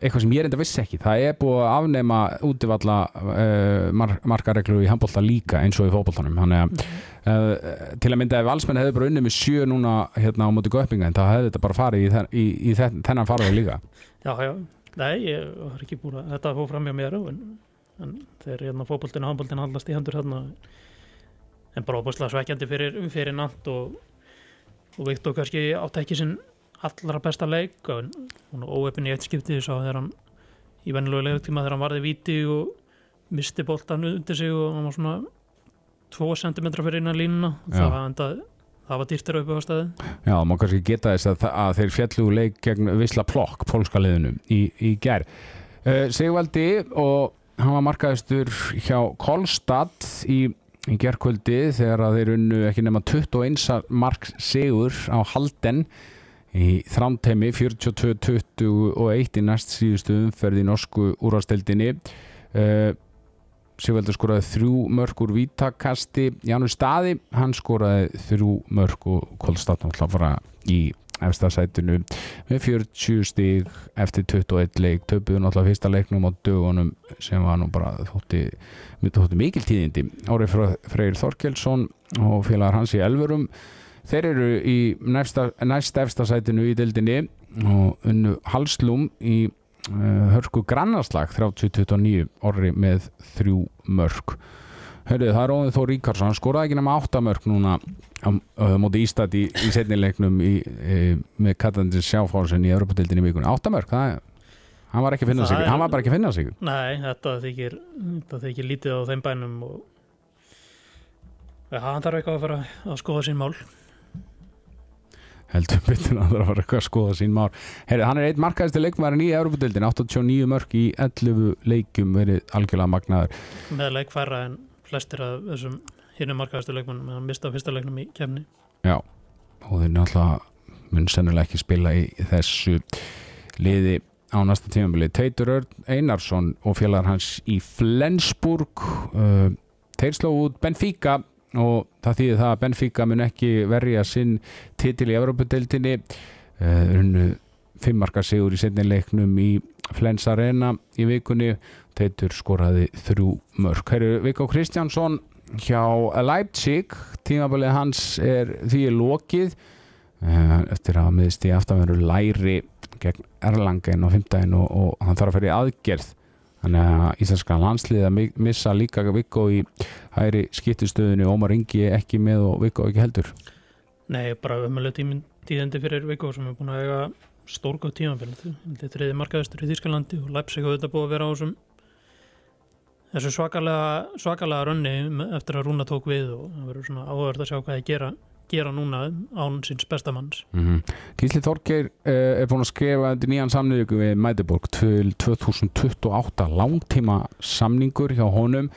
eitthvað sem ég reynda vissi ekki. Það er búið að afnema útivalla uh, mar markareglur í handbólta líka eins og í fótbóltanum þannig að uh, til að mynda ef valsmenn hefði bara unnið með sjö núna hérna á móti göppinga en þá hefði þetta bara farið í, þen í, í þen þennan farið líka. Já, já, nei, ég var ekki búin að þetta fóð fram hjá mér en, en þegar hérna fótboltin og handboltin haldast í hendur hérna en bara óbúslega svekkjandi fyrir, fyrir natt og, og Viktor kannski átt ekki sinn allra besta leik og óöfin í eitt skiptið sá þegar hann í vennilegu leiktíma þegar hann varði viti og misti boltan undir sig og hann var svona 2 cm fyrir innan línuna. Það, endað, það var dýrtir upp á staði Já, má kannski geta þess að, að þeir fjallu leik gegn Visla Plokk, pólska liðinu í, í gær. Uh, Sigvaldi og hann var markaðistur hjá Kolstad í, í gerkvöldi þegar að þeir unnu ekki nema 21 mark sigur á Halden í þrámteimi 42-21 í næst síðustu umferð í norsku úrvasteldinni uh, Sigvaldur skoraði þrjú mörg úr vítakasti. Janus Staði, hann skoraði þrjú mörg og Kolstad náttúrulega í efstasætinu með 40 stíg eftir 21 leik töpuðu náttúrulega fyrsta leiknum á dögunum sem var nú bara þótti, þótti mikil tíðindi. Árið Freyr Þorkelsson og félagar hans í Elverum þeir eru í næsta, næst efstasætinu í dildinni og unnu Halslum í uh, hörku grannarslag 30-29 orri með þrjú mörg Hörðu, það er Óðin Þór Ríkarsson, hann skoraði ekki nema 8 mörg núna á uh, móti Ístad í, í setnilegnum í, í, með Katandins sjáfásin í Europatildin í vikunni. 8 mörg, það er hann var ekki að finna Það sig, er- hann var bara ekki að finna sig. Nei, þetta þykir, þetta þykir lítið á þeim bænum og hann þarf eitthvað að fara að skoða sín mál heldur *laughs* betur að það var eitthvað að skoða sín mál. Herri, hann er eitt markaðist leikmærin í Europatildin 89 mörg í 11 leikjum verið algjörlega magnaður. Með leik færra en flestir af þessum hinnum markaðastu leikmannum en hann mista fyrsta leiknum í kemni Já, og þeir náttúrulega mun sennilega ekki spila í þessu liði á næsta tímabili. Teitur Örn Einarsson og félagar hans í Flensburg uh, þeir sló út Benfica og það þýðir það að Benfica mun ekki verja sinn titil í Evropadeildinni uh, unnu fimmarka sigur í setni leiknum í Flens Arena í vikunni. Teitur skoraði þrjú mörg Herru Viggo Kristjánsson hjá Leipzig. Tímabilið hans er því er lokið. Eh, eftir að miðst í aftanveru læri gegn Erlangen á 15 og, og hann þarf að fyrir aðgerð þannig að íslenska landslið að mi- missa líka Viggo í hæri skiptustöðinu Ómar Ingi ekki með og Viggo ekki heldur. Nei, bara umölu tíðendi fyrir Viggo sem er búin að eiga stórgóð tímafél þetta er þriði markaðastur í Þýskalandi og Leipzig hafa þetta búið að vera á þessum þessu svakalega svakalega rönni eftir að Rúna tók við og það verður svona áhverð að sjá hvað þið gera gera núna án síns bestamanns mm Gísli Þorgeir uh, er búin að skrifa nýjan samningu við Mætiborg til 2028 langtíma samningur hjá honum.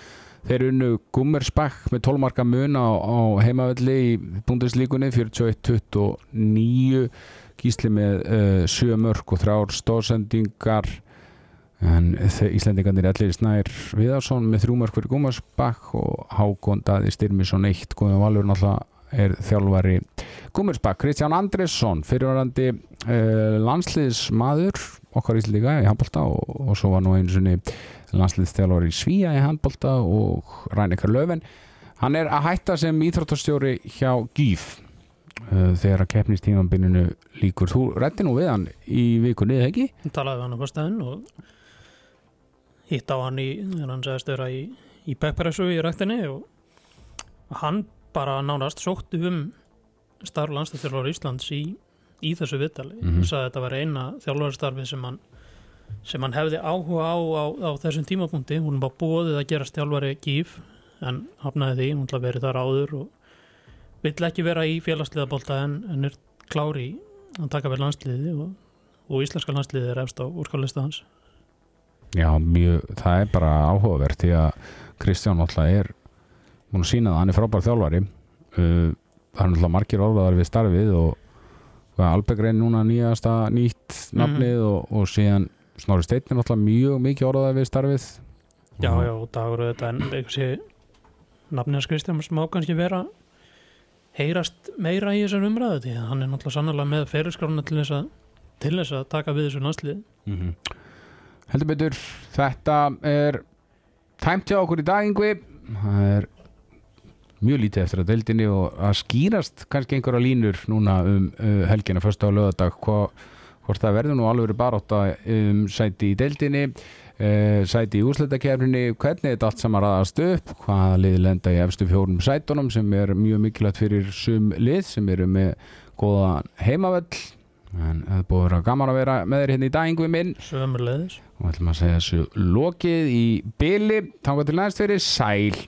Þeir unnu Gummersbach með 12 marka mun á, á heimavelli í búndislíkunni 41-29 Gísli með uh, 7 mörg og þrjár stóðsendingar en þeir Íslendingarnir allir Snær Viðarsson með þrjú mörg fyrir Gummersbach og Hákon Daði Styrmisson 1 Guðan Valur náttúrulega er þjálfari Gummersbach, Kristján Andresson fyrirvarandi uh, landsliðsmaður okkar íslendinga í handbolta og, og svo var nú einu sinni landsliðsþjálfari í Svíja í handbolta og Rænekar Löfven. Hann er að hætta sem íþróttastjóri hjá GÍF uh, þegar að keppnistímanbyrninu líkur þú rætti nú við hann í vikunni eða ekki? Hún talaði við hann á fyrstæðin og hitt á hann í hann segist vera í, í pepperessu í ræktinni og hann bara nánast sótti um starf landstættilvar Íslands í, í þessu viðtali. Mhm. hann sagði að þetta var eina þjálfarstarfi sem hann sem hann hefði áhuga á, á, á þessum tímapunkti. Hún var búið að gera stjálfari gíf en hafnaði því, hún ætla að verið þar áður og vill ekki vera í félagsliða bolta en, en er klári að taka við landsliði og, og íslenska landsliði er efst á úrskállista hans. Já, mjög, það er bara áhugavert því að Kristján alltaf er múin að sína það, hann er frábær þjálfari. Uh, það er náttúrulega margir orðaðar við starfið og hvað, Alpegrein núna nýjasta nýtt nafnið og, og síðan Snorri er náttúrulega mjög mikið orðaðar við starfið. Já, já, og dagur auðvitað en eitthvað sé nafnins Kristján má kannski vera heyrast meira í þessar umræðu því hann er náttúrulega sannlega með ferilskrafna til þess að til þess að taka við þessu landslið. Mm heldur betur þetta er tæmt hjá okkur í dagingvi það er mjög lítið eftir að deildinni og að skýrast kannski einhverja línur núna um uh, helgina fyrsta á lögadag hvort það verður nú alveg barátta um sæti í deildinni uh, sæti í úsleitakefninni hvernig þetta allt saman raðast upp hvaða lið lenda í efstu fjórum sætunum sem er mjög mikilvægt fyrir sum lið sem eru með góða heimavell en það búið að vera gaman að vera með þér hérna í dagingvi minn. Sömurleðis og ætlum að segja þessu lokið í byli, þangað til næst fyrir sæl